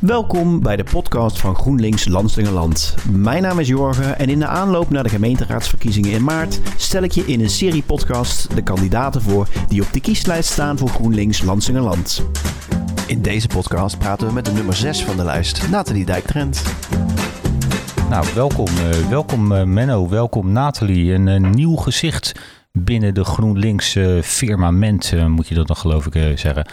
Welkom bij de podcast van GroenLinks Landslingerland. Mijn naam is Jorgen en in de aanloop naar de gemeenteraadsverkiezingen in maart stel ik je in een serie podcast de kandidaten voor die op de kieslijst staan voor GroenLinks Landslingerland. In deze podcast praten we met de nummer 6 van de lijst, Nathalie Dijktrent. Nou, welkom, uh, welkom uh, Menno, welkom Nathalie. Een, een nieuw gezicht binnen de GroenLinks firmament, moet je dat dan geloof ik zeggen.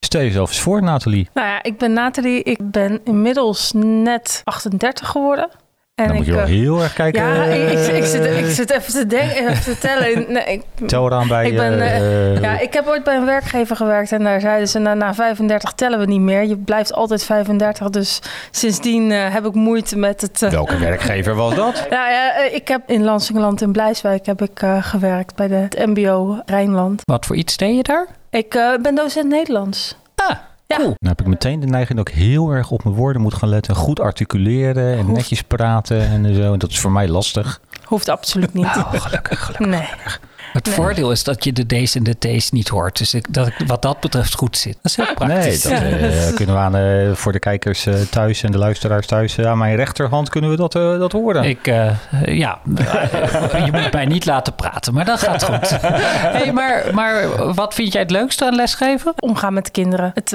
Stel jezelf eens voor, Nathalie. Nou ja, ik ben Nathalie. Ik ben inmiddels net 38 geworden. En dan moet je wel heel erg kijken. Ja, ik, ik, ik, zit, ik zit even te denken, even te tellen. Nee, ik, Tel eraan bij. Ik, ben, uh, ja, ik heb ooit bij een werkgever gewerkt en daar zeiden ze: na, na 35 tellen we niet meer. Je blijft altijd 35. Dus sindsdien uh, heb ik moeite met het. Uh, Welke werkgever was dat? nou ja, ik heb in Lansingerland in Blijswijk heb ik gewerkt bij de, het MBO Rijnland. Wat voor iets deed je daar? Ik ben docent Nederlands. Ah, ja. Cool. Dan heb ik meteen de neiging dat ik heel erg op mijn woorden moet gaan letten. Goed articuleren en Hoeft. netjes praten en zo. En dat is voor mij lastig. Hoeft absoluut niet. Oh, gelukkig, gelukkig. Nee. Het nee. voordeel is dat je de D's en de T's niet hoort. Dus ik, dat ik wat dat betreft goed zit. Dat is heel praktisch. Nee, dat uh, kunnen we aan uh, voor de kijkers uh, thuis en de luisteraars thuis. aan mijn rechterhand kunnen we dat, dat horen. Ik, ja, je moet mij niet laten praten, maar dat gaat goed. hey, maar, maar wat vind jij het leukste aan lesgeven? Omgaan met de kinderen. Het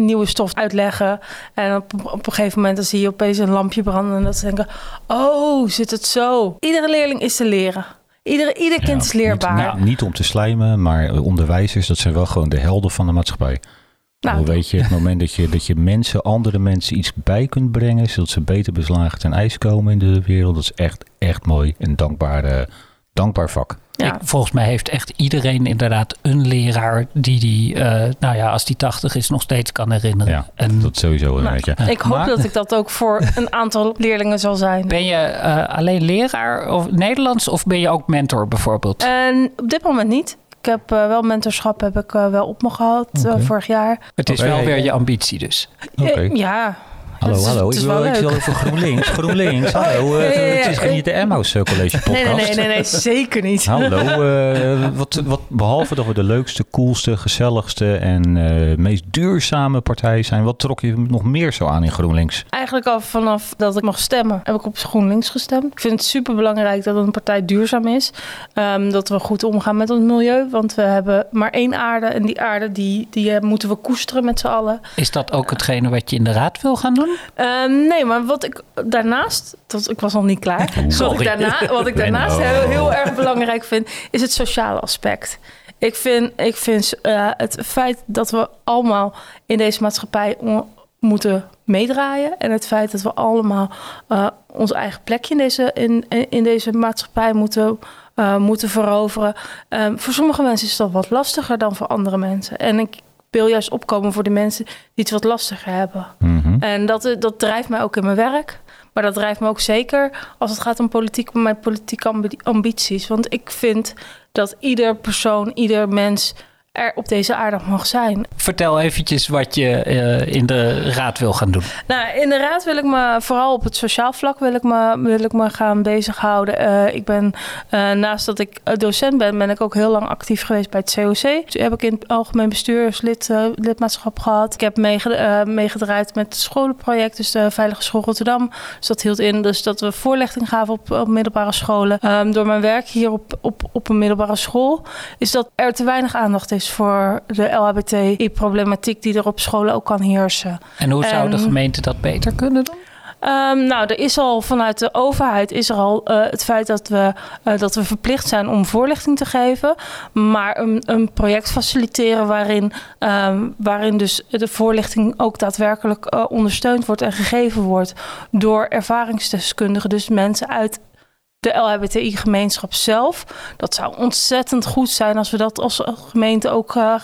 nieuwe stof uitleggen. En op, op een gegeven moment dan zie je opeens een lampje branden. En dat ze denken, oh, zit het zo? Iedere leerling is te leren. Ieder, ieder kind is leerbaar. Niet, nou, niet om te slijmen, maar onderwijzers, dat zijn wel gewoon de helden van de maatschappij. Nou, Hoe weet je, het moment dat je, dat je mensen, andere mensen iets bij kunt brengen, zodat ze beter beslagen ten ijs komen in de wereld, dat is echt, echt mooi en dankbaar, uh, dankbaar vak. Ja. Ik, volgens mij heeft echt iedereen inderdaad een leraar die die, uh, nou ja, als die 80 is, nog steeds kan herinneren. Ja, en, dat sowieso een nou, beetje. Ik hoop maar, dat ik dat ook voor een aantal leerlingen zal zijn. Ben je uh, alleen leraar of Nederlands of ben je ook mentor bijvoorbeeld? En op dit moment niet. Ik heb uh, wel mentorschap heb ik wel op me gehad okay. vorig jaar. Het is okay. wel weer je ambitie dus. Okay. ja. Hallo, is, hallo. Ik wil, ik wil over GroenLinks. GroenLinks, hallo. Het is niet de Emmaus College podcast. Nee, nee, nee, nee, nee zeker niet. Hallo. Uh, wat, wat, behalve dat we de leukste, coolste, gezelligste en uh, meest duurzame partij zijn, wat trok je nog meer zo aan in GroenLinks? Eigenlijk al vanaf dat ik mocht stemmen, heb ik op GroenLinks gestemd. Ik vind het super belangrijk dat een partij duurzaam is. Um, dat we goed omgaan met ons milieu, want we hebben maar één aarde en die aarde die, die moeten we koesteren met z'n allen. Is dat ook hetgene wat je in de raad wil gaan doen? Uh, nee, maar wat ik daarnaast, tot, ik was nog niet klaar. Wat ik, daarna, wat ik daarnaast heel, heel erg belangrijk vind, is het sociale aspect. Ik vind, ik vind uh, het feit dat we allemaal in deze maatschappij moeten meedraaien. En het feit dat we allemaal uh, ons eigen plekje in deze, in, in deze maatschappij moeten, uh, moeten veroveren. Um, voor sommige mensen is dat wat lastiger dan voor andere mensen. En ik, wil juist opkomen voor de mensen die het wat lastiger hebben. Mm-hmm. En dat, dat drijft mij ook in mijn werk. Maar dat drijft me ook zeker als het gaat om politiek, mijn politieke ambities. Want ik vind dat ieder persoon, ieder mens er op deze aarde mag zijn. Vertel eventjes wat je uh, in de raad wil gaan doen. Nou, in de raad wil ik me vooral op het sociaal vlak wil ik me, wil ik me gaan bezighouden. Uh, ik ben uh, naast dat ik docent ben, ben ik ook heel lang actief geweest bij het COC. Toen heb ik in het algemeen bestuurslid lidmaatschap gehad. Ik heb meeged meegedraaid met het scholenproject, dus de Veilige School Rotterdam. Dus dat hield in dus dat we voorlichting gaven op, op middelbare scholen. Um, door mijn werk hier op, op, op een middelbare school is dat er te weinig aandacht is voor de LHBTI-problematiek die er op scholen ook kan heersen. En hoe zou en, de gemeente dat beter kunnen doen? Um, nou, er is al vanuit de overheid is er al uh, het feit dat we, uh, dat we verplicht zijn om voorlichting te geven. Maar een, een project faciliteren waarin, um, waarin dus de voorlichting ook daadwerkelijk uh, ondersteund wordt en gegeven wordt door ervaringsdeskundigen. Dus mensen uit de LHBTI-gemeenschap zelf. Dat zou ontzettend goed zijn als we dat als gemeente ook uh,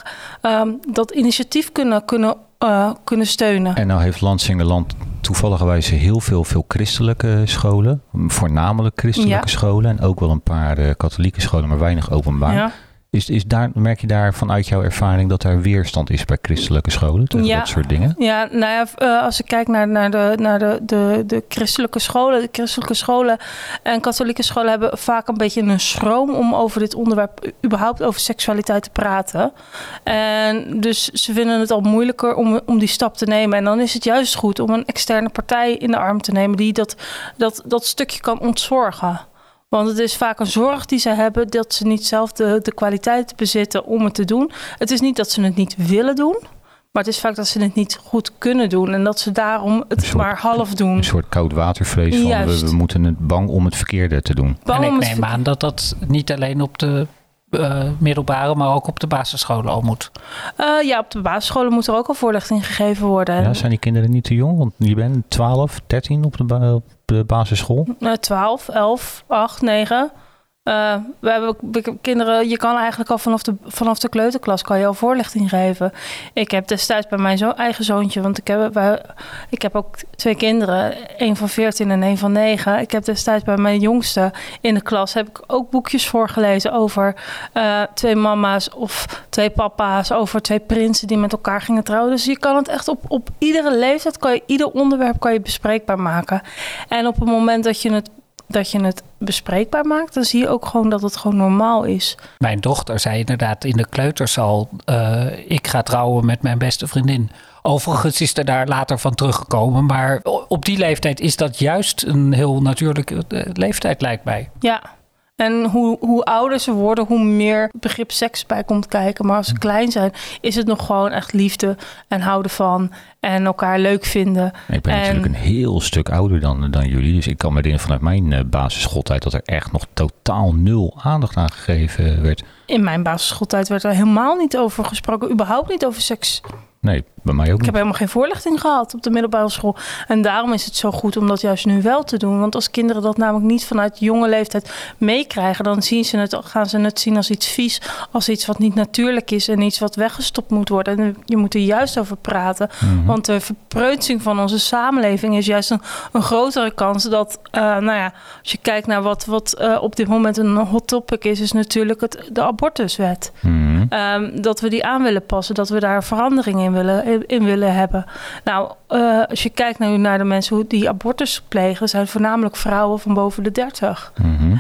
um, dat initiatief kunnen, kunnen, uh, kunnen steunen. En nou heeft Lansingerland toevalligerwijs heel veel, veel christelijke scholen. Voornamelijk christelijke ja. scholen. En ook wel een paar uh, katholieke scholen, maar weinig openbaar. Ja. Is, is daar, merk je daar vanuit jouw ervaring dat er weerstand is bij christelijke scholen tegen Ja. dat soort dingen? Ja, nou ja, eh, als ik kijk naar, naar, de, naar de, de, de christelijke scholen. De christelijke scholen en katholieke scholen hebben vaak een beetje een schroom om over dit onderwerp, überhaupt over seksualiteit te praten. En dus ze vinden het al moeilijker om, om die stap te nemen. En dan is het juist goed om een externe partij in de arm te nemen die dat, dat, dat stukje kan ontzorgen. Want het is vaak een zorg die ze hebben dat ze niet zelf de, de kwaliteit bezitten om het te doen. Het is niet dat ze het niet willen doen. Maar het is vaak dat ze het niet goed kunnen doen. En dat ze daarom het soort- maar half doen. Een soort koud watervrees van we, moeten het bang om het verkeerde te doen. Bang en ik neem aan dat dat niet alleen op de eh, middelbare, maar ook op de basisscholen al moet. Eh, ja, op de basisscholen moet er ook al voorlichting gegeven worden. Ja, zijn die kinderen niet te jong? Want je bent 12, 13 op de, op de basisschool. Eh, 12, 11, 8, 9. Eh, we hebben kinderen, je kan eigenlijk al vanaf de, vanaf de kleuterklas kan je al voorlichting geven. Ik heb destijds bij mijn zo, eigen zoontje, want ik heb, ik heb ook twee kinderen, een van 14 en een van 9. Ik heb destijds bij mijn jongste in de klas heb ik ook boekjes voorgelezen over eh, twee mama's of twee papa's, over twee prinsen die met elkaar gingen trouwen. Dus je kan het echt op, op iedere leeftijd, kan je, ieder onderwerp kan je bespreekbaar maken. En op het moment dat je het dat je het bespreekbaar maakt, dan zie je ook gewoon dat het gewoon normaal is. Mijn dochter zei inderdaad in de kleutersal, eh, ik ga trouwen met mijn beste vriendin. Overigens is er daar later van teruggekomen, maar op die leeftijd is dat juist een heel natuurlijke eh, leeftijd lijkt mij. Ja. En hoe, hoe ouder ze worden, hoe meer begrip seks bij komt kijken. Maar als ze klein zijn, is het nog gewoon echt liefde en houden van en elkaar leuk vinden. Ik ben En- natuurlijk een heel stuk ouder dan, dan jullie. Dus ik kan me herinneren vanuit mijn eh, basisschooltijd dat er echt nog totaal nul aandacht aan gegeven werd. In mijn basisschooltijd werd er helemaal niet over gesproken, überhaupt niet over seks. Nee, bij mij ook Ik niet. heb helemaal geen voorlichting gehad op de middelbare school. En daarom is het zo goed om dat juist nu wel te doen. Want als kinderen dat namelijk niet vanuit jonge leeftijd meekrijgen, dan zien ze het, gaan ze het zien als iets vies, als iets wat niet natuurlijk is en iets wat weggestopt moet worden. En je moet er juist over praten. Mhm. Want de verpreutsing van onze samenleving is juist een, een grotere kans dat, eh, nou ja, als je kijkt naar wat, wat eh, op dit moment een hot topic is, is natuurlijk het, de abortuswet. Ehm, dat we die aan willen passen, dat we daar verandering in willen, in willen hebben. Nou, eh, als je kijkt nu naar de mensen die abortus plegen, zijn voornamelijk vrouwen van boven de 30. Mhm.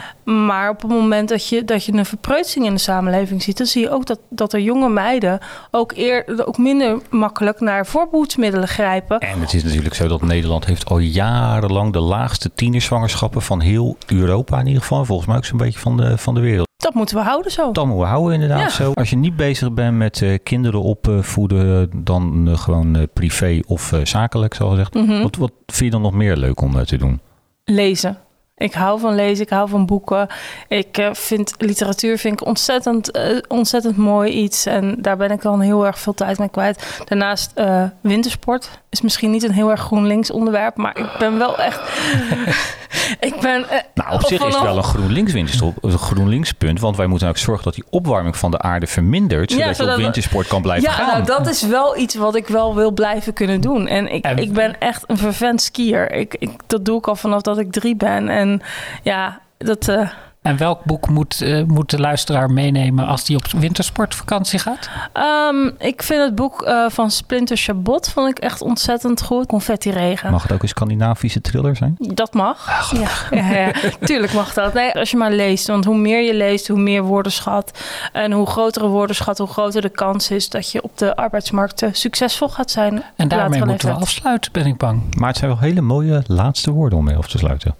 Maar op het moment dat je, dat je een verpreutsing in de samenleving ziet, dan zie je ook dat, dat er jonge meiden ook, eer, ook minder makkelijk naar voorbehoedsmiddelen grijpen. En het is natuurlijk zo dat Nederland heeft al jarenlang de laagste tienerzwangerschappen van heel Europa in ieder geval. En Volgens mij ook zo'n beetje van de, van de wereld. Dat moeten we houden zo. Dat moeten we houden inderdaad Ja. zo. Als je niet bezig bent met eh, kinderen opvoeden, dan eh, gewoon eh, privé of eh, zakelijk, zoals gezegd. Mhm. Wat, wat vind je dan nog meer leuk om eh, te doen? Lezen. Ik hou van lezen, ik hou van boeken. Ik eh, vind literatuur vind ik ontzettend, eh, ontzettend mooi iets. En daar ben ik dan heel erg veel tijd mee kwijt. Daarnaast eh, wintersport is misschien niet een heel erg GroenLinks onderwerp. Maar ik ben wel echt... ik ben... eh, Nou, op zich is het wel een GroenLinks, winterstop- een GroenLinks punt. Want wij moeten ook zorgen dat die opwarming van de aarde vermindert. Ja, Zodat je zodat op we- wintersport kan blijven Ja, gaan. nou, dat is wel iets wat ik wel wil blijven kunnen doen. En ik, En- ik ben echt een vervent skier. Ik, ik, dat doe ik al vanaf dat ik drie ben. En ja, dat... eh, En welk boek moet, eh, moet de luisteraar meenemen als die op wintersportvakantie gaat? Ehm, ik vind het boek eh, van Splinter Chabot vond ik echt ontzettend goed. Confetti regen. Mag het ook een Scandinavische thriller zijn? Dat mag. Ah, ja, ja, ja, tuurlijk mag dat. Nee, als je maar leest. Want hoe meer je leest, hoe meer woordenschat. En hoe grotere woordenschat, hoe groter de kans is dat je op de arbeidsmarkt eh, succesvol gaat zijn. En daarmee moeten we afsluiten, ben ik bang. Maar het zijn wel hele mooie laatste woorden om mee af te sluiten.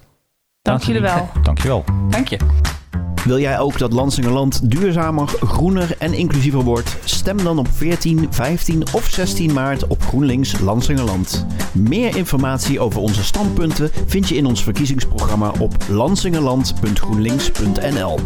Dank jullie wel. Dankjewel. Dank je. Wil jij ook dat Lansingerland duurzamer, groener en inclusiever wordt? Stem dan op 14, 15 of 16 maart op GroenLinks Lansingerland. Meer informatie over onze standpunten vind je in ons verkiezingsprogramma op lansingerland.groenlinks.nl.